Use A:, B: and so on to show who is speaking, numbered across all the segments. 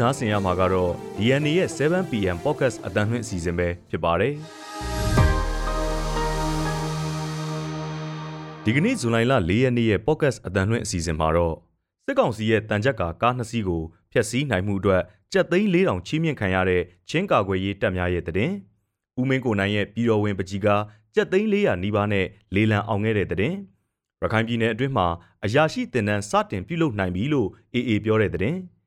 A: နားဆင်ရမှာကတော့ DNA ရဲ့ 7PM Podcast အတန်းလွှင့်အစီအစဉ်ပဲဖြစ်ပါတယ်။ဒီကနေ့ဇူလိုင်လ4ရက်နေ့ရဲ့ Podcast အတန်းလွှင့်အစီအစဉ်မှာတော့စစ်ကောင်စီရဲ့တန်ကြပ်ကာကားနှစ်စီးကိုဖျက်ဆီးနိုင်မှုအတွက်ကြက်သိန်း4000ချီးမြှင့်ခံရတဲ့ချင်းကာကွယ်ရေးတပ်များရဲ့တည်။ဦးမင်းကိုနိုင်ရဲ့ပြည်တော်ဝင်ပကြီးကကြက်သိန်း400နီးပါးနဲ့လေလံအောင်ခဲ့တဲ့တည်။ရခိုင်ပြည်နယ်အတွင်းမှာအရာရှိတင်နန်းစတင်ပြုလုပ်နိုင်ပြီလို့အေအေပြောတဲ့တဲ့။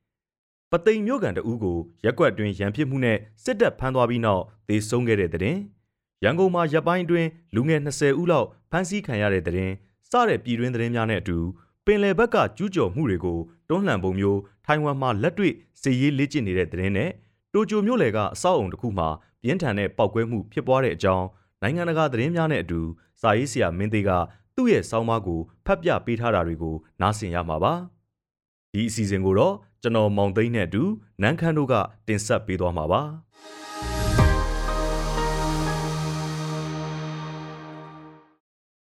A: ပသိမ်မြို့ကန်တဦးကိုရက်ွက်တွင်ရန်ဖြစ်မှုနဲ့စစ်တပ်ဖမ်းသွားပြီးနောက်သေဆုံးခဲ့တဲ့တဲ့။ရန်ကုန်မှာရပ်ပိုင်းတွင်လူငယ်20ဦးလောက်ဖမ်းဆီးခံရတဲ့တဲ့။စတဲ့ပြည်တွင်းသတင်းများနဲ့အတူပင်လယ်ဘက်ကကျူးကျော်မှုတွေကိုတွန်းလှန်ပုံမျိုးထိုင်ဝမ်မှာလက်တွေ့စီရေးလေ့ကျင့်နေတဲ့တဲ့နဲ့တိုကျိုမြို့လေကအဆောက်အုံတစ်ခုမှာပြင်းထန်တဲ့ပောက်ကွဲမှုဖြစ်ပွားတဲ့အကြောင်းနိုင်ငံတကာသတင်းများနဲ့အတူစာရေးဆရာမင်းသေးကသူ့ရဲ့ဆောင်းပါးကိုဖတ်ပြပေးထားတာတွေကိုနားဆင်ရမှာပါ ဒီအစီအစဉ်ကိုတော့ကျွန်တော်မောင်သိန်းနဲ့အတူနန်းခမ်းတို့ကတင်ဆက်ပေးသွားမှာပါ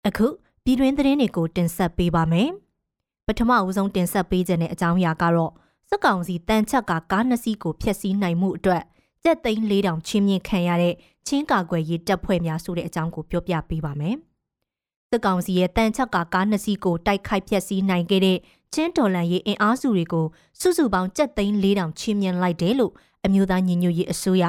B: အခုပြည်တွင်းသတင်းတွေကိုတင်ဆက်ပေးပါမယ်ပထမအဦးဆုံးတင်ဆက်ပေးခြင်းတဲ့အကြောင်းအရာကတော့စစ်ကောင်စီတန်ချက်ကကားနှစ်စီးကိုဖျက်ဆီးနိုင်မှုအတွက်ကြက်သိန်း၄000ချင်းမြင့်ခံရတဲ့ချင်းကာကွယ်ရေးတပ်ဖွဲ့များဆိုတဲ့အကြောင်းကိုပြောပြပေးပါမယ်။စစ်ကောင်စီရဲ့တန်ချက်ကကားနှစ်စီးကိုတိုက်ခိုက်ဖျက်ဆီးနိုင်ခဲ့တဲ့ ချင်းတော်လန်ရေးအင်အားစုတွေကိုစုစုပေါင်းကြက်သိန်း၄000ချင်းမြင့်လိုက်တယ်လို့အမျိုးသားညီညွတ်ရေးအစိုးရ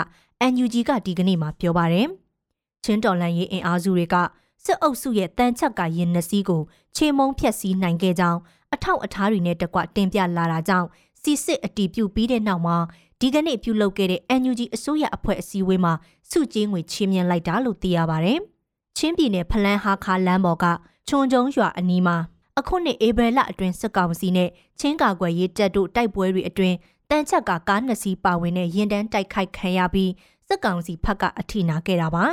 B: NUG ကဒီကနေ့မှပြောပါရယ်။ချင်းတော်လန်ရေးအင်အားစုတွေကစစ်အုပ်စုရဲ့တန်ချက်ကရင်နှစ်စီးကိုချေမုံဖျက်ဆီးနိုင်ခဲ့ကြောင်းအထောက်အထားတွေနဲ့တကွတင်ပြလာတာကြောင့်စီစစ်အတီးပြုတ်ပြီးတဲ့နောက်မှာဒီကနေ့ပြုလုပ်ခဲ့တဲ့ NUG အစိုးရအဖွဲ့အစည်းအဝေးမှာစုကျင်းငွေချီးမြှင့်လိုက်တာလို့သိရပါဗျ။ချင်းပြည်နယ်ဖလန်းဟာခါလမ်းပေါ်ကချွန်ကျုံရွာအနီးမှာ အခုနှစ်ဧပြီလအတွင်းစစ်ကောင်စီနဲ့ချင်းကာကွယ်ရေးတပ်တို့တိုက်ပွဲတွေအတွင်းတန်ချက်ကကားနှစ်စီးပါဝင်တဲ့ရင်တန်းတိုက်ခိုက်ခံရပြီးစစ်ကောင်စီဖက်ကအထိနာခဲ့တာပါ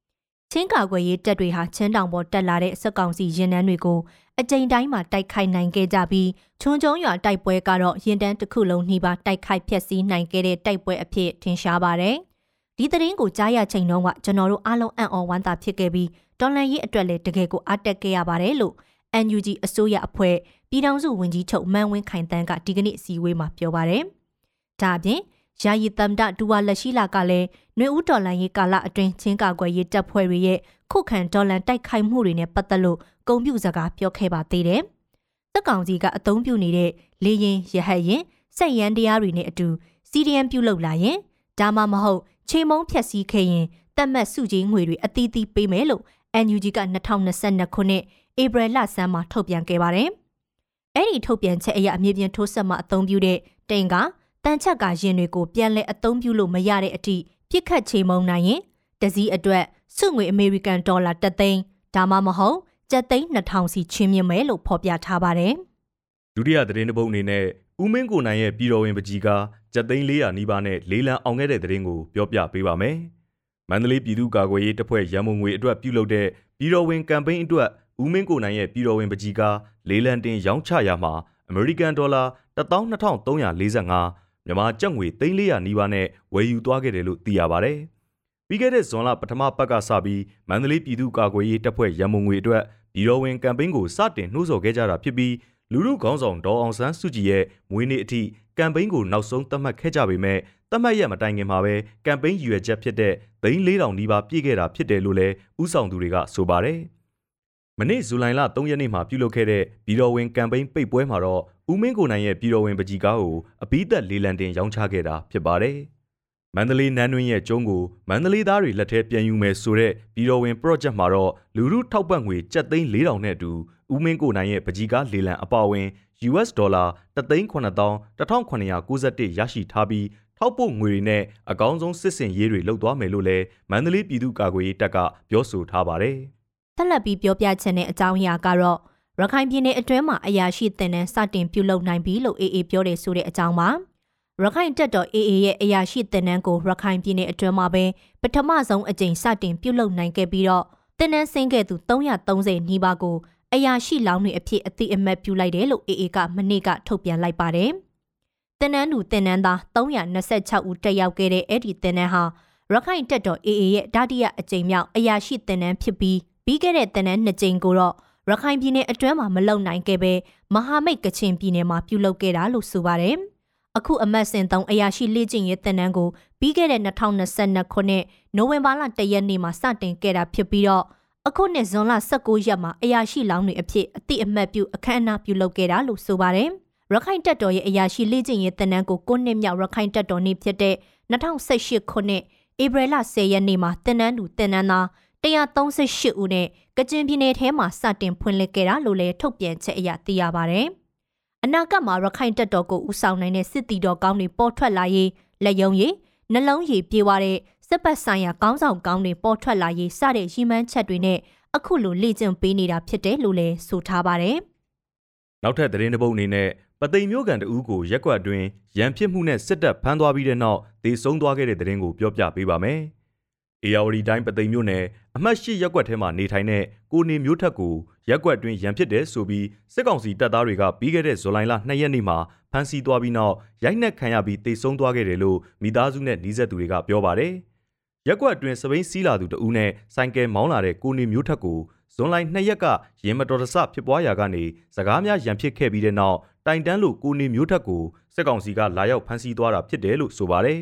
B: ။ချင်းကာကွယ်ရေးတပ်တွေဟာချင်းတောင်ပေါ်တက်လာတဲ့စစ်ကောင်စီရင်တန်းတွေကိုအကြိမ်တိုင်းမှာတိုက်ခိုက်နိုင်ခဲ့ကြပြီးချွန်ကျုံရွာတိုက်ပွဲကတော့ရင်တန်းတစ်ခုလုံးနှိပါတိုက်ခိုက်ဖျက်ဆီးနိုင်ခဲ့တဲ့တိုက်ပွဲအဖြစ်ထင်ရှားပါတယ်။ဒီသတင်းကိုကြားရချိန်တော့ကကျွန်တော်တို့အားလုံးအံ့ဩဝမ်းသာဖြစ်ခဲ့ပြီးတော်လန်ရေးအတွက်လည်းတကယ်ကိုအားတက်ခဲ့ရပါတယ်လို့ NUG အစိုးရအဖွဲ့ပြည်ထောင်စုဝန်ကြီးချုပ်မန်ဝင်းခိုင်တန်းကဒီကနေ့အစည်းအဝေးမှာပြောပါတယ်။ဒါအပြင်ယာယီတမ်ဒဒူဝါလက်ရှိလာကလည်းနှွေဦးတော်လန်ရေးကာလအတွင်းချင်းကာကွယ်ရေးတပ်ဖွဲ့တွေရဲ့ခုခံဒေါ်လန်တိုက်ခိုက်မှုတွေနဲ့ပတ်သက်လို့ဂုံပြူစကားပြောခဲ့ပါသေးတယ်။တက်ကောင်စီကအသုံးပြုနေတဲ့လေရင်ရဟတ်ရင်စက်ရန်တရားတွေနဲ့အတူစီဒီအမ်ပြုလုပ်လာရင်ဒါမှမဟုတ်ချိန်မုံဖြက်စီးခဲ့ရင်တက်မတ်စုကြီးငွေတွေအသီးသီးပေးမယ်လို့ NUG က2022ခုနှစ်ဧပြီလဆန်းမှာထုတ်ပြန်ခဲ့ပါတယ်။အဲ့ဒီထုတ်ပြန်ချက်အရအမြင့်ပြင်းထိုးဆက်မှအသုံးပြုတဲ့တိန်ကတန်ချက်ကရင်တွေကိုပြန်လဲအသုံးပြုလို့မရတဲ့အထိပြစ်ခတ်ချိန်မုံနိုင်ရင်တစည်းအတွက်စုငွေအမေရိကန်ဒေါ်လာ3သိန်းဒါမှမဟုတ်ကျပ်သိန်း2000စီချင်းမြင့်မယ်လို့ဖော်ပြထားပါတယ်။
A: ဒုတိယသတင်းတစ်ပုဒ်အနေနဲ့ဦးမင်းကိုနိုင်ရဲ့ပြည်တော်ဝင်ပကြီးကကျပ်သိန်း400နီးပါးနဲ့လေးလံအောင်ခဲ့တဲ့သတင်းကိုပြောပြပေးပါမယ်။ မန္တလေးပြည်သူ့ကာကွယ်ရေးတပ်ဖွဲ့ရန်မုံငွေအတွက်ပြုလုပ်တဲ့ပြည်တော်ဝင်ကမ်ပိန်းအတွက်ဦးမင်းကိုနိုင်ရဲ့ပြည်တော်ဝင်ပကြီးကလေးလံတင်ရောင်းချရာမှာအမေရိကန်ဒေါ်လာ12345မြန်မာကျပ်ငွေ3400နီးပါးနဲ့ဝယ်ယူသွားခဲ့တယ်လို့သိရပါဗျ။ပြီးခဲ့တဲ့ဇွန်လပထမပတ်ကစပြီးမန္တလေးပြည်သူ့ကာကွယ်ရေးတပ်ဖွဲ့ရန်မုံငွေအတွက်ပြည်တော်ဝင်ကမ်ပိန်းကိုစတင်နှိုးဆော်ခဲ့ကြတာဖြစ်ပြီး လူလူခေါင်းဆောင်ဒေါ်အောင်ဆန်းစုကြည်ရဲ့မွေးနေ့အထိကမ်ပိန်းကိုနောက်ဆုံးသတ်မှတ်ခဲ့ကြပေမဲ့သတ်မှတ်ရမတိုင်ခင်မှာပဲကမ်ပိန်းရည်ရွယ်ချက်ဖြစ်တဲ့သိန်း4000နီးပါးပြည့်ခဲ့တာဖြစ်တယ်လို့လည်းဥဆောင်သူတွေကဆိုပါတယ်။မနေ့ဇူလိုင်လ3ရက်နေ့မှာပြုလုပ်ခဲ့တဲ့ပြည်တော်ဝင်ကမ်ပိန်းပိတ်ပွဲမှာတော့ဦးမင်းကိုနိုင်ရဲ့ပြည်တော်ဝင်ပကြီးကားကိုအပိသက်လေးလံတင်ရောင်းချခဲ့တာဖြစ်ပါတယ်။မန္တလေးနန်းတွင်းရဲ့ကျုံးကိုမန္တလေးသားတွေလက်ထဲပြန်ယူမယ်ဆိုတဲ့ပြည်တော်ဝင် project မှာတော့လူမှုထောက်ပံ့ငွေ7,400နဲ့အတူ ဦးမင်းကိုနိုင်ရဲ့ပကြီးကားလေလံအပါအဝင် US ဒေါ်လာ3,900,1991ရရှိထားပြီးထောက်ပို့ငွေတွေနဲ့အကောင်းဆုံးစစ်စင်ရေးတွေလုပ်သွားမယ်လို့လည်းမန္တလေးပြည်သူ့ကာကွယ်ရေးတပ်ကပြောဆိုထားပါတယ်။
B: ဆက်လက်ပြီးပြောပြချက်တဲ့အကြောင်းအရာကတော့ရခိုင်ပြည်နယ်အတွင်းမှာအရာရှိတင်တဲ့စတင်ပြုလုပ်နိုင်ပြီလို့အေးအေးပြောတယ်ဆိုတဲ့အကြောင်းပါ။ရခိုင်တပ်တော် AA ရဲ့အရာရှိတင်နန်းကိုရခိုင်ပြည်နယ်အတွင်းမှာပဲပထမဆုံးအကြိမ်စတင်ပြုလုပ်နိုင်ခဲ့ပြီးတော့တင်နန်းစင်းခဲ့သူ330နီးပါးကို အရာရှိလောင်းတွေအဖြစ်အသိအမှတ်ပြုလိုက်တယ်လို့ AA ကမနေ့ကထုတ်ပြန်လိုက်ပါတယ်။တင်နန်းသူတင်နန်းသား326ဦးတက်ရောက်ခဲ့တဲ့အဲ့ဒီတင်နန်းဟာရခိုင်တပ်တော် AA ရဲ့ဓာတိယအကြိမ်မြောက်အရာရှိတင်နန်းဖြစ်ပြီးပြီးခဲ့တဲ့တင်နန်းနှစ်ကြိမ်ကိုတော့ရခိုင်ပြည်နယ်အတွင်းမှာမလုံနိုင်ခဲ့ပဲမဟာမိတ်ကချင်ပြည်နယ်မှာပြုလုပ်ခဲ့တာလို့ဆိုပါတယ်။အခုအမတ်စင်3အရာရှိလေ့ကျင့်ရေးသင်တန်းကိုပြီးခဲ့တဲ့2022ခုနှစ်နိုဝင်ဘာလ1ရက်နေ့မှာစတင်ခဲ့တာဖြစ်ပြီးတော့ အခုနှစ်ဇွန်လ19ရက်မှာအရာရှိလောင်းတွေအဖြစ်အတိအမှတ်ပြုအခမ်းအနားပြုလုပ်ခဲ့တာလို့ဆိုပါတယ်။ရခိုင်တပ်တော်ရဲ့အရာရှိလေ့ကျင့်ရေးသင်တန်းကို9နှစ်မြောက်ရခိုင်တပ်တော်နေ့ဖြစ်တဲ့2018ခုနှစ်ဧပြီလ10ရက်နေ့မှာသင်တန်းသူသင်တန်းသား138ဦးနဲ့ကချင်ပြည်နယ်ထဲမှာစတင်ဖွင့်လှစ်ခဲ့တာလို့လည်းထုတ်ပြန်ချက်အရသိရပါတယ်။အနာဂတ်မှာရခိုင်တပ်တော်ကိုဦးဆောင်နိုင်တဲ့စစ်တီတော်ကောင်းတွေပေါ်ထွက်လာရေးလက်ယုံရည်နှလုံးရည်ပြေဝတဲ့ စစ်ပတ်ဆိုင်ရာကောင်းဆောင်ကောင်းတွေပေါ်ထွက်လာရေးစတဲ့ရည်မှန်းချက်တွေနဲ့အခုလိုလေ့ကျင့်ပေးနေတာဖြစ်တယ်လို့လည်းဆိုထားပါတယ်။
A: နောက်ထပ်သတင်းတစ်ပုဒ်အနေနဲ့ပသိမ်မျိုးကန်တဦးကိုရက်ကွက်အတွင်းရန်ဖြစ်မှုနဲ့စစ်တပ်ဖမ်းသွားပြီးတဲ့နောက်ဒေဆုံးသွားခဲ့တဲ့သတင်းကိုပြောပြပေးပါမယ်။အေယာဝတီတိုင်းပသိမ်မျိုးနယ်အမှတ်၈ရက်ကွက်ထဲမှာနေထိုင်တဲ့ကိုနေမျိုးထက်ကိုရက်ကွက်အတွင်းရန်ဖြစ်တယ်ဆိုပြီးစစ်ကောင်စီတပ်သားတွေကပြီးခဲ့တဲ့ဇူလိုင်လ2ရက်နေ့မှာဖမ်းဆီးသွားပြီးနောက်ရိုက်နှက်ခံရပြီးတေဆုံးသွားခဲ့တယ်လို့မိသားစုနဲ့နှီးဆက်သူတွေကပြောပါတယ်။ ရက်ကွက်အတွင်းစပိန်စီးလာသူတဦးနဲ့ဆိုင်ကယ်မောင်းလာတဲ့ကိုနေမျိုးထက်ကိုဇွန်လ2ရက်ကရင်မတော်တဆဖြစ်ပွားရာကနေစကားများရန်ဖြစ်ခဲ့ပြီးတဲ့နောက်တိုင်တန်းလို့ကိုနေမျိုးထက်ကိုစစ်ကောင်စီကလာရောက်ဖမ်းဆီးသွားတာဖြစ်တယ်လို့ဆိုပါတယ်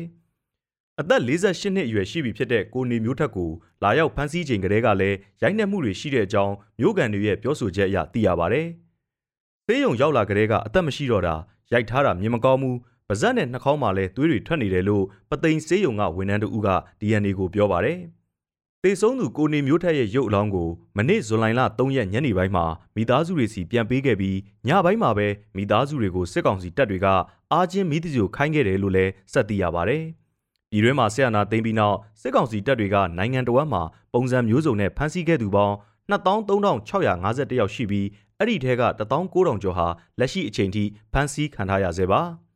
A: ။အသက်48နှစ်အရွယ်ရှိပြီဖြစ်တဲ့ကိုနေမျိုးထက်ကိုလာရောက်ဖမ်းဆီးချိန်ကလေးကလည်းရိုက်နှက်မှုတွေရှိတဲ့အကြောင်းမျိုးကန်တွေရဲ့ပြောဆိုချက်အရသိရပါတယ်။သေးယုံရောက်လာကလေးကအသက်မရှိတော့တာရိုက်ထားတာမြင်မကောင်းဘူး ပါဇက်နဲ့နှာခေါင်းမှာလည်းသွေးတွေထွက်နေတယ်လို့ပသိမ်စေးယုံကဝန်ထမ်းတူက DNA ကိုပြောပါတယ်။တေဆုံးသူကိုနေမျိုးထက်ရဲ့ရုပ်အလောင်းကိုမနေ့ဇွန်လလ3ရက်ညနေပိုင်းမှာမိသားစုတွေစီပြန်ပေးခဲ့ပြီးညပိုင်းမှာပဲမိသားစုတွေကိုစစ်ကောင်စီတပ်တွေကအားချင်းမိသစီကိုခိုင်းခဲ့တယ်လို့လည်းဆက်သိရပါဗျ။ပြည်တွင်းမှာဆက်အနာသိမ်းပြီးနောက်စစ်ကောင်စီတပ်တွေကနိုင်ငံတော်ဝန်မှာပုံစံမျိုးစုံနဲ့ဖမ်းဆီးခဲ့သူပေါင်း23,651ယောက်ရှိပြီးအဲ့ဒီထဲက19,000ကျော်ဟာလက်ရှိအချိန်ထိဖမ်းဆီးခံထားရဆဲပါ။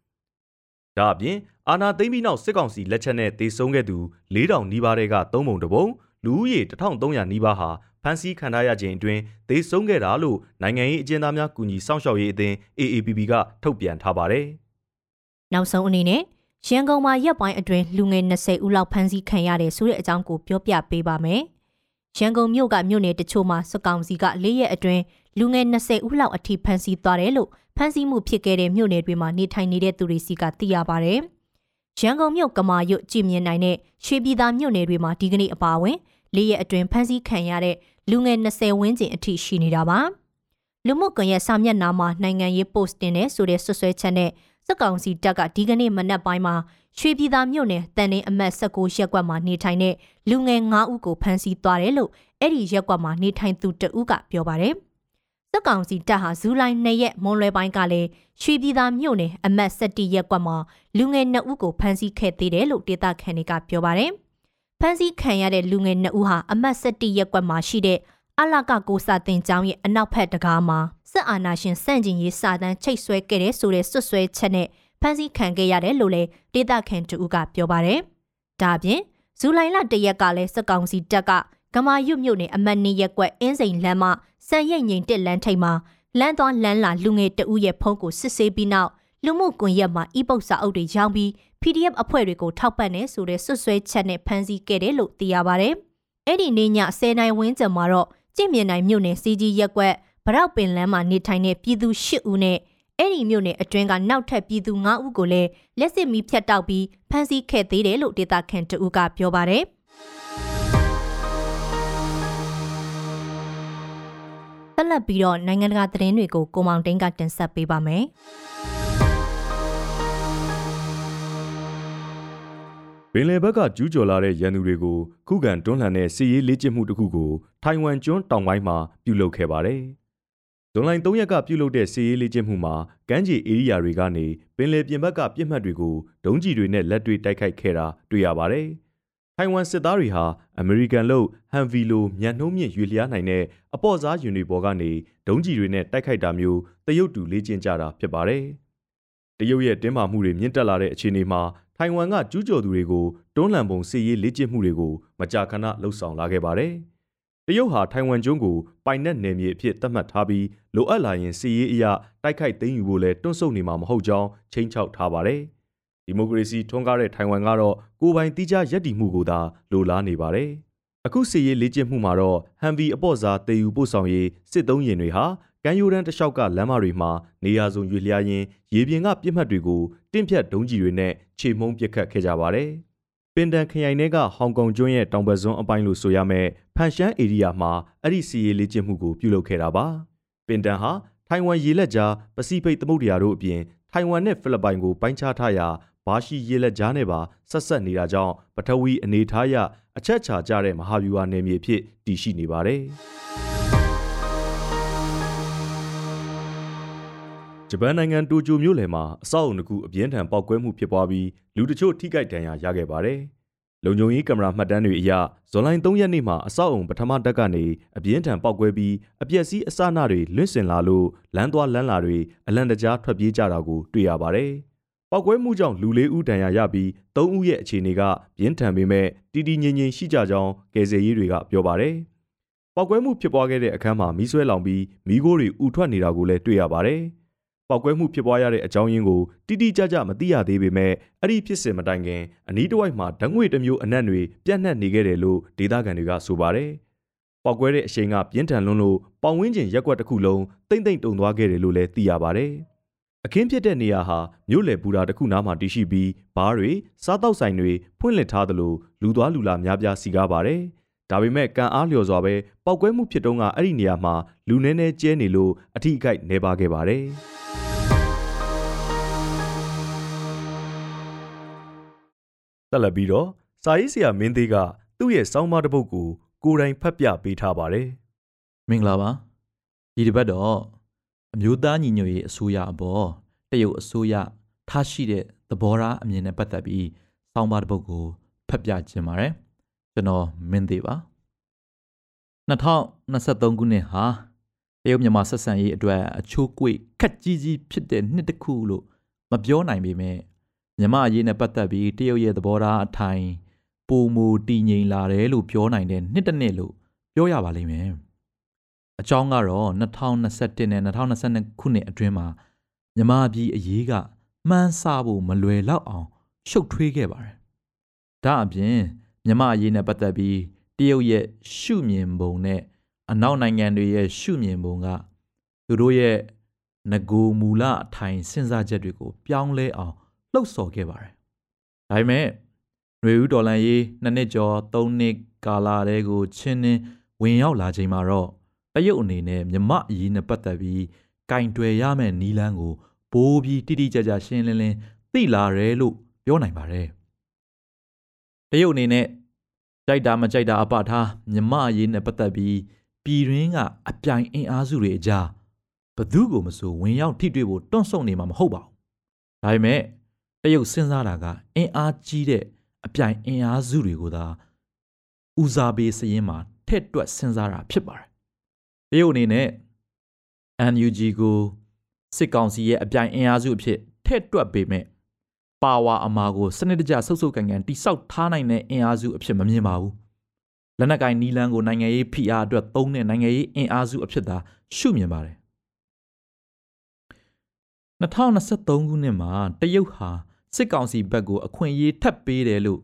A: ဒါအပြင်အာနာသိမ်းပြီးနောက်စစ်ကောင်စီလက်ချက်နဲ့တေဆုံးခဲ့သူ4000နီးပါးတွေကသုံးပုံတပုံလူဦးရေ1300နီးပါးဟာဖမ်းဆီးခံထားရခြင်းအတွင်းသေဆုံးခဲ့တာလို့နိုင်ငံရေးအကျဉ်းသားများကူညီစောင့်ရှောက်ရေးအသင်း AAPP ကထုတ်ပြန်ထားပါတယ်။
B: နောက်ဆုံးအနေနဲ့ရန်ကုန်မှာရက်ပိုင်းအတွင်းလူငယ်20ဦးလောက်ဖမ်းဆီးခံရတယ်ဆိုတဲ့အကြောင်းကိုပြောပြပေးပါမယ်။ရန်ကုန်မြို့ကမြို့နယ်တချို့မှာစကောင်စီက၄ရက်အတွင်း လူငယ်20ဦးလောက်အထိဖမ်းဆီးသွားတယ်လို့ဖမ်းဆီးမှုဖြစ်ခဲ့တဲ့မြို့နယ်တွေမှာနေထိုင်နေတဲ့သူတွေစီကသိရပါဗျ။ရန်ကုန်မြို့ကမာရွတ်ကြည်မြင်နိုင်တဲ့ရွှေပြည်သာမြို့နယ်တွေမှာဒီကနေ့အပါအဝင်လေးရက်အတွင်းဖမ်းဆီးခံရတဲ့လူငယ်20ဝန်းကျင်အထိရှိနေတာပါလူမှုကွန်ရက်စာမျက်နှာမှာနိုင်ငံရေး post တင်တဲ့ဆိုတဲ့ဆွဆွဲချက်နဲ့စက်ကောင်စီတပ်ကဒီကနေ့မနက်ပိုင်းမှာရွှေပြည်သာမြို့နယ်တန်တင်းအမတ်16ရက်ကွက်မှာနေထိုင်တဲ့လူငယ်9ဦးကိုဖမ်းဆီးသွားတယ်လို့အဲ့ဒီရက်ကွက်မှာနေထိုင်သူတဦးကပြောပါတယ် စက်ကောင်စီတပ်ဟာဇူလိုင်2ရက်မွန်လွယ်ပိုင်းကလည်းရွှေပြည်သာမြို့နယ်အမတ်17ရက်ကွက်မှာလူငယ်2ဦးကိုဖမ်းဆီးခဲ့သေးတယ်လို့ဒေသခံတွေကပြောပါတယ်။ဖမ်းဆီးခံရတဲ့လူငယ်2ဦးဟာအမတ်7ရက်ကွက်မှာရှိတဲ့အလကကိုစာတင်ကျောင်းရဲ့အနောက်ဘက်တကားမှာစစ်အာဏာရှင်စန့်ကျင်ရေးစာတမ်းချိတ်ဆွဲခဲ့တဲ့ဆိုတဲ့ဆွဆွဲချက်နဲ့ဖမ်းဆီးခံခဲ့ရတယ်လို့လည်းဒေသခံတူကပြောပါတယ်။ဒါပြင်ဇူလိုင်လတရက်ကလည်းစစ်ကောင်စီတပ်က ကမာရွတ်မြို့နယ်အမတ်နေရက်ကွက်အင်းစိန်လမ်းမစံရိတ်ငိန်တက်လမ်းထိပ်မှာလမ်းသွားလမ်းလာလူငယ်တဦးရဲ့ဖုန်းကိုစစ်ဆေးပြီးနောက်လူမှုကွန်ရက်မှာ e-book စာအုပ်တွေရောင်းပြီး PDF အဖွဲ့တွေကိုထောက်ပံ့နေဆိုတဲ့ဆွဆွဲချက်နဲ့ဖမ်းဆီးခဲ့တယ်လို့သိရပါဗျ။အဲ့ဒီနေ့ည10နိုင်ဝန်းကျင်မှာတော့ကြင့်မြင်နိုင်မြို့နယ်စီကြီးရက်ကွက်ဗရောက်ပင်လမ်းမှာနေထိုင်တဲ့ပြည်သူ၈ဦးနဲ့အဲ့ဒီမြို့နယ်အတွင်းကနောက်ထပ်ပြည်သူ9ဦးကိုလည်းလက်စစ်မီးဖြတ်တောက်ပြီးဖမ်းဆီးခဲ့သေးတယ်လို့ဒေတာခန်တဦးကပြောပါတယ်။ လက်ပြီးတော့နိုင်ငံတကာသတင်းတွေကိုကိုမောင်တင်းကတင်ဆက်ပေးပါမယ်။
A: ပင်လယ်ဘက်ကကျူးကျော်လာတဲ့ရန်သူတွေကိုခုခံတွန်းလှန်တဲ့စစ်ရေးလေ့ကျင့်မှုတစ်ခုကိုထိုင်ဝမ်ကျွန်းတောင်ပိုင်းမှာပြုလုပ်ခဲ့ပါတယ်။ဇွန်လ3ရက်ကပြုလုပ်တဲ့စစ်ရေးလေ့ကျင့်မှုမှာကမ်းခြေဧရိယာတွေကနေပင်လယ်ပြင်ဘက်ကပြစ်မှတ်တွေကိုဒုံးကျည်တွေနဲ့လက်တွေတိုက်ခိုက်ခဲ့တာတွေ့ရပါတယ်။ ထိုင်ဝမ်စစ်သားတွေဟာအမေရိကန်လို့ဟန်ဗီလိုမြန်နှုံးမြင့်ရွေလျားနိုင်တဲ့အပေါ့စားယူနီပေါ်ကနေဒုံးကျည်တွေနဲ့တိုက်ခိုက်တာမျိုးတရုတ်တူလေ့ကျင့်ကြတာဖြစ်ပါတယ်။တရုတ်ရဲ့တင်းမာမှုတွေမြင့်တက်လာတဲ့အခြေအနေမှာထိုင်ဝမ်ကကျူးကျော်သူတွေကိုတွန်းလှန်ပုံစစ်ရေးလေ့ကျင့်မှုတွေကိုမကြာခဏလှုပ်ဆောင်လာခဲ့ပါတယ်။တရုတ်ဟာထိုင်ဝမ်ကျွန်းကိုပိုင်နက်နယ်မြေအဖြစ်သတ်မှတ်ထားပြီးလိုအပ်လာရင်စစ်ရေးအရာတိုက်ခိုက်သိမ်းယူဖို့လဲတွန့်ဆုတ်နေမှာမဟုတ်ကြောင်းချိန်ချောက်ထားပါတယ်။ ဒီမိုကရေစီထွန်းကားတဲ့ထိုင်ဝမ်ကတော့ကိုယ်ပိုင်တိကျရည်တည်မှုကိုသာလိုလားနေပါတယ်။အခုစစ်ရေးလေ့ကျင့်မှုမှာတော့ဟန်ဗီအပေါ့စားတည်ယူပို့ဆောင်ရေးစစ်သုံးရင်တွေဟာကမ်းရိုးတန်းတစ်လျှောက်ကလမ်းမတွေမှာနေရာစုံရွေလျားရင်းရေပြင်ကပြစ်မှတ်တွေကိုတင့်ဖြတ်ဒုံးကြီးတွေနဲ့ခြေမှုန်းပစ်ခတ်ခဲ့ကြပါတယ်။ပင်တန်ခရိုင်ထဲကဟောင်ကောင်ကျွန်းရဲ့တောင်ဘက်စွန်းအပိုင်းလို့ဆိုရမယ်ဖန်ရှမ်းဧရိယာမှာအဲ့ဒီစီရေးလေ့ကျင့်မှုကိုပြုလုပ်ခဲ့တာပါ။ပင်တန်ဟာထိုင်ဝမ်ရေလက်ကြားပစိဖိတ်သမုဒ္ဒရာတို့အပြင်ထိုင်ဝမ်နဲ့ဖိလစ်ပိုင်ကိုပိုင်းခြားထားရာ ဘာရှိရေလက်ကြားနဲ့ပါဆက်ဆက်နေတာကြောင့်ပထဝီအနေထားရအချက်ချာကြတဲ့မဟာဗျူဟာနယ်မြေဖြစ်တည်ရှိနေပါတယ်။ဂျပန်နိုင်ငံတိုကျိုမြို့လယ်မှာအဆောက်အုံတစ်ခုအပြင်းထန်ပောက်ကွဲမှုဖြစ်ပွားပြီးလူတချို့ထိခိုက်ဒဏ်ရာရခဲ့ပါတယ်။လုံခြုံရေးကင်မရာမှတ်တမ်းတွေအရဇွန်လ3ရက်နေ့မှာအဆောက်အုံပထမတက်ကနေအပြင်းထန်ပောက်ကွဲပြီးအပျက်စီးအစအနတွေလွင့်စင်လာလို့လမ်းသွားလမ်းလာတွေအလံတကြားထွက်ပြေးကြတာကိုတွေ့ရပါတယ်။ ပောက်ကွဲမှုကြောင့်လူလေးဦးဒဏ်ရာရပြီး၃ဦးရဲ့အခြေအနေကပြင်းထန်ပေမဲ့တည်တည်ငြိမ်ငြိမ်ရှိကြကြောင်းကယ်ဆယ်ရေးတွေကပြောပါတယ်။ပောက်ကွဲမှုဖြစ်ပွားခဲ့တဲ့အခန်းမှာမီးဆွဲလောင်ပြီးမီးခိုးတွေဥထွက်နေတာကိုလည်းတွေ့ရပါတယ်။ပောက်ကွဲမှုဖြစ်ပွားရတဲ့အကြောင်းရင်းကိုတိတိကျကျမသိရသေးပေမဲ့အဲ့ဒီဖြစ်စဉ်မတိုင်ခင်အနီးတစ်ဝိုက်မှာဓာတ်ငွေတစ်မျိုးအနက်တွေပြန့်နှံ့နေခဲ့တယ်လို့ဒေသခံတွေကဆိုပါတယ်။ပောက်ကွဲတဲ့အရှိန်ကပြင်းထန်လွန်းလို့ပေါင်ဝင်းကျင်ရက်ကွက်တစ်ခုလုံးတိမ့်တိမ့်တုန်သွားခဲ့တယ်လို့လည်းသိရပါတယ်။ အခင်းဖြစ်တဲ့နေရာဟာမြို့လယ်ပူတာတစ်ခုနားမှာတည်ရှိပြီးဘားတွေစားတောက်ဆိုင်တွေဖွင့်လှစ်ထားသလိုလူသွားလူလာများပြားစီကားပါတယ်။ဒါပေမဲ့ကံအားလျော်စွာပဲပောက်ကွဲမှုဖြစ်တုန်းကအဲ့ဒီနေရာမှာလူနှဲနှဲကျဲနေလို့အထိအခိုက်နေပါခဲ့ပါတယ်။ဆက်လက်ပြီးတော့စာရေးဆရာမင်းသေးကသူ့ရဲ့စောင်းမတစ်ပုဒ်ကိုကိုယ်တိုင်ဖတ်ပြပေးထားပါတယ်
C: မင်္ဂလာပါဒီတစ်ပတ်တော့ အမျိုးသားညီညွတ်ရေးအစိုးရအပေါ်တရုတ်အစိုးရထားရှိတဲ့သဘောထားအမြင်နဲ့ပတ်သက်ပြီးစောင်းပါတစ်ပုဒ်ကိုဖတ်ပြခြင်းပါတယ်ကျွန်တော်မင်းသေးပါ2023ခုနှစ်ဟာတရုတ်မြန်မာဆက်ဆံရေးအတွက်အချိုးကွေ့ခက်ကြီးကြီးဖြစ်တဲ့နှစ်တစ်ခုလို့မပြောနိုင်ပေမဲ့မြမအရေးနဲ့ပတ်သက်ပြီးတရုတ်ရဲ့သဘောထားအထိုင်ပုံမူတည်ငြိမ်လာတယ်လို့ပြောနိုင်တဲ့နှစ်တစ်နှစ်လို့ပြောရပါလိမ့်မယ်။ အကြောင်းကတော့2021နဲ့2022ခုနှစ်အတွင်းမှာမြမပြည်အရေးကမှန်းဆဖို့မလွယ်လောက်အောင်ရှုပ်ထွေးခဲ့ပါတယ်။ဒါအပြင်မြမအရေးနဲ့ပတ်သက်ပြီးတရုတ်ရဲ့ရှုမြင်ပုံနဲ့အနောက်နိုင်ငံတွေရဲ့ရှုမြင်ပုံကသူတို့ရဲ့ငကိုမူလအထိုင်စဉ်းစားချက်တွေကိုပြောင်းလဲအောင်လှုပ်ဆော်ခဲ့ပါတယ်။ဒါပေမဲ့ຫນွေဦးဒေါ်လာရေးနှစ်နှစ်ကျော်သုံးနှစ်ကာလတည်းကိုချင်းနှင်းဝင်ရောက်လာချိန်မှာတော့ တရုတ်အနေနဲ့မြမအရေးနဲ့ပတ်သက်ပြီးကင်တွယ်ရမယ့်နီလန်းကိုပိုးပြီးတိတိကျကျရှင်းလင်းလင်းသိလာတယ်လို့ပြောနိုင်ပါတယ်။တရုတ်အနေနဲ့ကြိုက်တာမကြိုက်တာအပထားမြမအရေးနဲ့ပတ်သက်ပြီးပြည်ရင်းကအပြိုင်အင်အားစုတွေအကြားဘသူကိုမဆိုဝင်ရောက်ထိတွေ့ဖို့တွန့်ဆုတ်နေမှာမဟုတ်ပါဘူး။ဒါပေမဲ့တရုတ်စဉ်းစားတာကအင်အားကြီးတဲ့အပြိုင်အင်အားစုတွေကိုသာဦးစားပေးစရင်မှာထက်တွက်စဉ်းစားတာဖြစ်ပါတယ်။ တရုတ်အနေနဲ့ NUG ကိုစစ်ကောင်စီရဲ့အပြိုင်အင်အားစုအဖြစ်ထက်တွက်ပေမဲ့ပါဝါအမာကိုစနစ်တကျဆုပ်ဆုပ်ကန်ကန်တိဆောက်ထားနိုင်တဲ့အင်အားစုအဖြစ်မမြင်ပါဘူး။လက်နက်ကင်နီလန်းကိုနိုင်ငံရေးဖိအားအတွက်သုံးတဲ့နိုင်ငံရေးအင်အားစုအဖြစ်သာရှုမြင်ပါတယ်2023ခုနှစ်မှာတရုတ်ဟာစစ်ကောင်စီဘက်ကိုအခွင့်အရေးထပ်ပေးတယ်လို့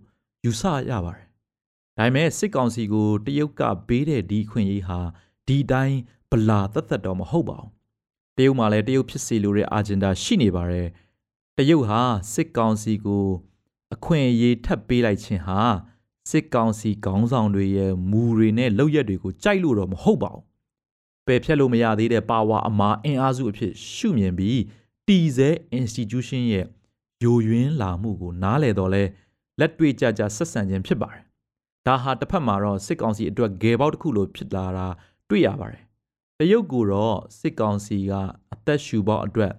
C: ယူဆရပါတယ်။ဒါပေမဲ့စစ်ကောင်စီကိုတရုတ်ကပေးတဲ့ဒီခွင့်ရေးဟာ ဒီတိုင်းဗလာသက်သက်တော့မဟုတ်ပါဘူး။တရုတ်မှာလည်းတရုတ်ဖြစ်စီလိုတဲ့အာဂျင်ဒါရှိနေပါတယ်။တရုတ်ဟာစစ်ကောင်စီကို အခွင့်အရေးထပ်ပေးလိုက်ခြင်းဟာစစ်ကောင်စီခေါင်းဆောင်တွေရဲ့မူတွေနဲ့လုပ်ရက်တွေကိုကြိုက်လို့တော့မဟုတ်ပါဘူး။ပယ်ဖြတ်လို့မရသေးတဲ့ပါဝါအမာအင်အားစုအဖြစ်ရှုမြင်ပြီးတီစဲ institution ရဲ့ယိုယွင်းလာမှုကိုနားလေတော့လဲလက်တွေ့ကြကြဆက်ဆံခြင်းဖြစ်ပါတယ်။ဒါဟာတစ်ဖက်မှာတော့စစ်ကောင်စီအတွက်ဂယ်ပေါက်တစ်ခုလိုဖြစ်လာတာ တွေ့ရပါတယ်။တရုတ်ကတော့စစ်ကောင်စီကအသက်ရှူပေါက်အတွက်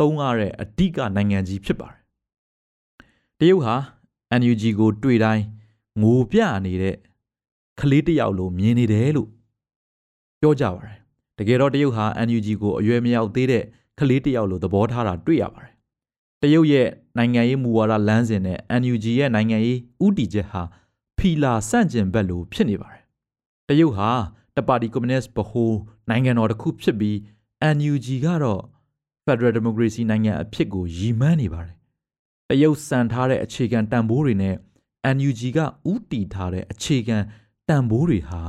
C: သုံးရတဲ့အဓိကနိုင်ငံကြီးဖြစ်ပါတယ်။တရုတ်ဟာ NUG ကိုတွေ့တိုင်းငိုပြနေတဲ့ကလေးတယောက်လိုမြင်နေတယ်လို့ပြောကြပါတယ်။တကယ်တော့တရုတ်ဟာ NUG ကိုအရွယ်မရောက်သေးတဲ့ကလေးတယောက်လိုသဘောထားတာတွေ့ရပါတယ်။တရုတ်ရဲ့နိုင်ငံရေးမူဝါဒလမ်းစဉ်နဲ့ NUG ရဲ့နိုင်ငံရေးဥတီချက်ဟာဖီလာဆန့်ကျင်ဘက်လိုဖြစ်နေပါတယ်။တရုတ်ဟာ တပါတီကွန်မြူနစ်ဗဟိုနိုင်ငံတော်တစ်ခုဖြစ်ပြီး NUG ကတော့ Federal Democracy နိုင်ငံအဖြစ်ကိုရည်မှန်းနေပါတယ်။တရုတ်စံထားတဲ့အခြေခံတန်ဖိုးတွေနဲ့ NUG ကဥတီထားတဲ့အခြေခံတန်ဖိုးတွေဟာ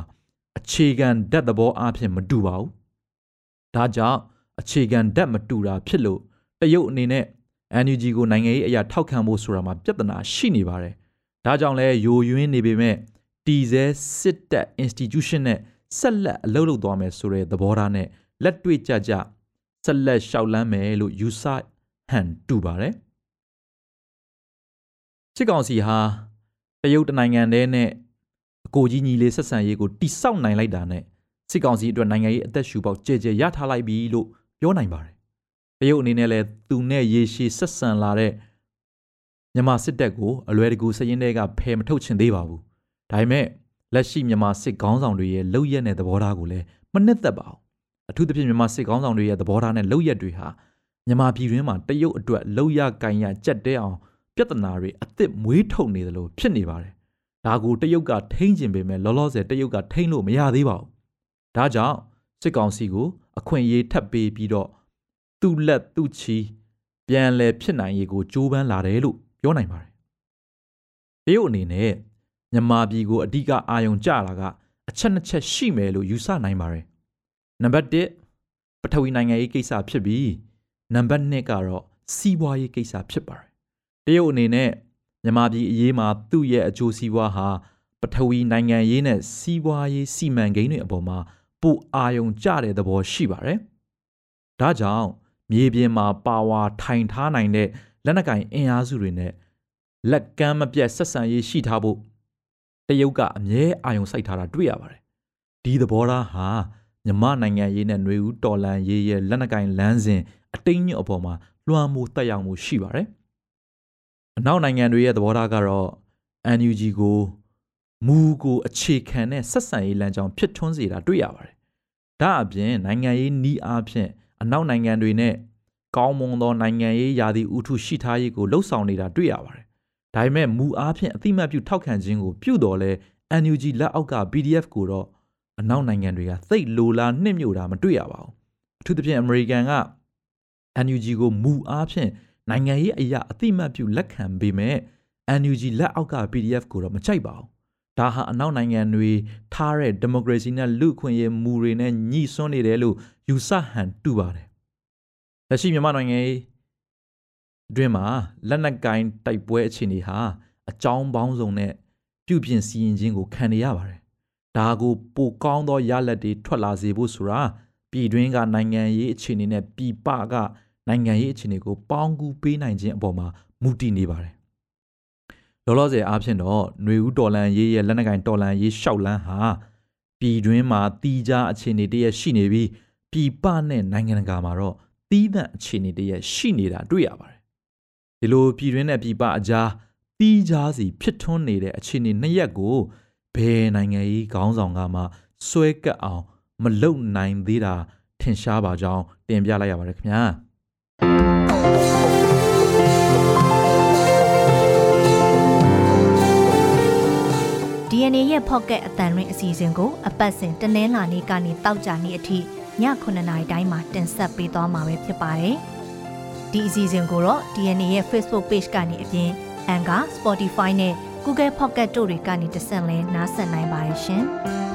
C: အခြေခံဓာတ်သဘောအဖြစ်မတူပါဘူးဒါကြောင့်အခြေခံဓာတ်မတူတာဖြစ်လို့တရုတ်အနေနဲ့ NUG ကိုနိုင်ငံရေးအရာထောက်ခံဖို့ဆိုတာမှာပြဿနာရှိနေပါတယ်။ဒါကြောင့်လဲယိုယွင်းနေပေမဲ့တီဇဲစစ်တပ် institution နဲ့ ဆက်လက်အလုပ်လုပ်သွားမယ်ဆိုတဲ့သဘောထားနဲ့လက်တွေ့ကြကြဆက်လက်ရှောက်လန်းမယ်လို့ယူဆဟန်တူပါတယ်စစ်ကောင်စီဟာတရုတ်တနိုင်ငံတည်းနဲ့အကိုကြီးညီလေးဆက်ဆံရေးကိုတိဆောက်နိုင်လိုက်တာနဲ့စစ်ကောင်စီအတွက်နိုင်ငံရေးအသက်ရှူပေါက်ကြဲကြဲရထားလိုက်ပြီလို့ပြောနိုင်ပါတယ်တရုတ်အနေနဲ့လည်းသူနဲ့ရေရှည်ဆက်ဆံလာတဲ့မြန်မာစစ်တပ်ကိုအလွယ်တကူစရင်တွေကဖယ်မထုတ်ချင်သေးပါဘူးဒါပေမဲ့ လက်ရှိမြန်မာစစ်ကောင်းဆောင်တွေရဲ့လောက်ရက်တဲ့သဘောထားကိုလည်းမနစ်သက်ပါဘူးအထူးသဖြင့်မြန်မာစစ်ကောင်းဆောင်တွေရဲ့သဘောထားနဲ့လောက်ရက်တွေဟာမြန်မာပြည်တွင်းမှာတရုတ်အတွက်လောက်ရကင်ရကြက်တဲအောင်ပြဿနာတွေအစ်စ်မွေးထုတ်နေတယ်လို့ဖြစ်နေပါတယ်ဒါကိုတရုတ်ကထိန်းကျင်ပေမဲ့လောလောဆယ်တရုတ်ကထိန်းလို့မရသေးပါဘူးဒါကြောင့်စစ်ကောင်စီကိုအခွင့်အရေးထပ်ပေးပြီးတော့သူ့လက်သူ့ချီပြန်လဲဖြစ်နိုင်ရေးကိုကြိုးပမ်းလာတယ်လို့ပြောနိုင်ပါတယ်တရုတ်အနေနဲ့ မြန်မာပြည်ကိုအဓိကအာရုံကျတာကအချက်နှစ်ချက်ရှိမယ်လို့ယူဆနိုင်ပါတယ်နံပါတ်1ပထဝီနိုင်ငံရေးကိစ္စဖြစ်ပြီးနံပါတ်2ကတော့စီးပွားရေးကိစ္စဖြစ်ပါတယ်တရုတ်အနေနဲ့မြန်မာပြည်အရေးမှာသူ့ရဲ့အကျိုးစီးပွားဟာပထဝီနိုင်ငံရေးနဲ့စီးပွားရေးစီမံကိန်းတွေအပေါ်မှာပိုအာရုံကျတဲ့သဘောရှိပါတယ်ဒါကြောင့်မြေပြင်မှာပါဝါထိုင်ထားနိုင်တဲ့လက်နက်ကင်အင်အားစုတွေနဲ့လက်ကမ်းမပြတ်ဆက်ဆံရေးရှိထားဖို့တ ရုတ်ကအမြဲအာရုံစိုက်ထားတာတွေ့ရပါတယ်ဒီသဘောထားဟာမြမနိုင်ငံရေးနဲ့ຫນွေဦးတော်လန်ရေးရဲ့လက်နက်ကင်လမ်းစဉ်အတိတ်ညွတ်အပေါ်မှာလွှမ်းမိုးတက်ရောက်မှုရှိပါတယ်အနောက်နိုင်ငံတွေရဲ့သဘောထားကတော့ NUG ကိုမူကိုအခြေခံတဲ့ဆက်ဆံရေးလမ်းကြောင်းဖြစ်ထွန်းစေတာတွေ့ရပါတယ်ဒါအပြင်နိုင်ငံရေးနီးအားဖြင့်အနောက်နိုင်ငံတွေနဲ့ကောင်းမွန်သောနိုင်ငံရေးယာတီဥထုရှိထားရေးကိုလှုံ့ဆော်နေတာတွေ့ရပါတယ် ဒါပေမဲ့မူအားဖြင့်အတိမတ်ပြုထောက်ခံခြင်းကိုပြုတော်လဲ NUG လက်အောက်က PDF ကိုတော့အနောက်နိုင်ငံတွေကသိတ်လိုလားနှိမ့်ညို့တာမတွေ့ရပါဘူးအထူးသဖြင့်အမေရိကန်က NUG ကိုမူအားဖြင့်နိုင်ငံရေးအရာအတိမတ်ပြုလက်ခံပေမဲ့ NUG လက်အောက်က PDF ကိုတော့မကြိုက်ပါဘူးဒါဟာအနောက်နိုင်ငံတွေထားတဲ့ဒီမိုကရေစီနဲ့လူ့အခွင့်အရေးမူတွေနဲ့ညှိစွန်းနေတယ်လို့ယူဆဟန်တူပါတယ်လက်ရှိမြန်မာနိုင်ငံအ တွင်းမှာလက်နက်ကင်တိုက်ပွဲအခြေအနေဟာအကြောင်းပေါင်းစုံနဲ့ပြုပြင်စီရင်ခြင်းကိုခံနေရပါတယ်။ဒါကိုပိုကောင်းသောရလဒ်တွေထွက်လာစေဖို့ဆိုတာပြည်တွင်းကနိုင်ငံရေးအခြေအနေနဲ့ပြည်ပကနိုင်ငံရေးအခြေအနေကိုပေါင်းကူးပေးနိုင်ခြင်းအပေါ်မှာမူတည်နေပါတယ်။လောလောဆယ်အားဖြင့်တော့ຫນွေဦးတော်လန်ရေးရဲ့လက်နက်ကင်တော်လန်ရေးရှောက်လန်းဟာပြည်တွင်းမှာတီးခြားအခြေအနေတည်းရရှိနေပြီးပြည်ပနဲ့နိုင်ငံတကာမှာတော့တီးသန့်အခြေအနေတည်းရရှိနေတာတွေ့ရပါတယ် ဒီလိုပြည်တွင်းနဲ့ပြည်ပအကြားတီးခြားစီဖြစ်ထွန်းနေတဲ့အခြေအနေနှစ်ရက်ကိုဘယ်နိုင်ငံရေးခေါင်းဆောင်ကမှစွဲကပ်အောင် မလုံနိုင်သေးတာထင်ရှားပါကြောင်းတင်ပြလိုက်ရပါတယ်ခင်ဗျာ
B: DNA ရဲ့ Pocket အတန်ရင်းအစီအစဉ်ကို အပတ်စဉ်တနင်္လာနေ့ကနေတောက်ကြနေ့အထိည9:00နာရီတိုင်းမှာတင်ဆက်ပေးသွားမှာပဲဖြစ်ပါတယ်။ ဒီအစီအစဉ်ကိုတော့ DNA ရဲ့ Facebook Page ကနေအပြင် Anchor, Spotify နဲ့ Google Podcast တို့တွေကနေတဆင့်လဲနားဆင်နိုင်ပါတယ်ရှင်။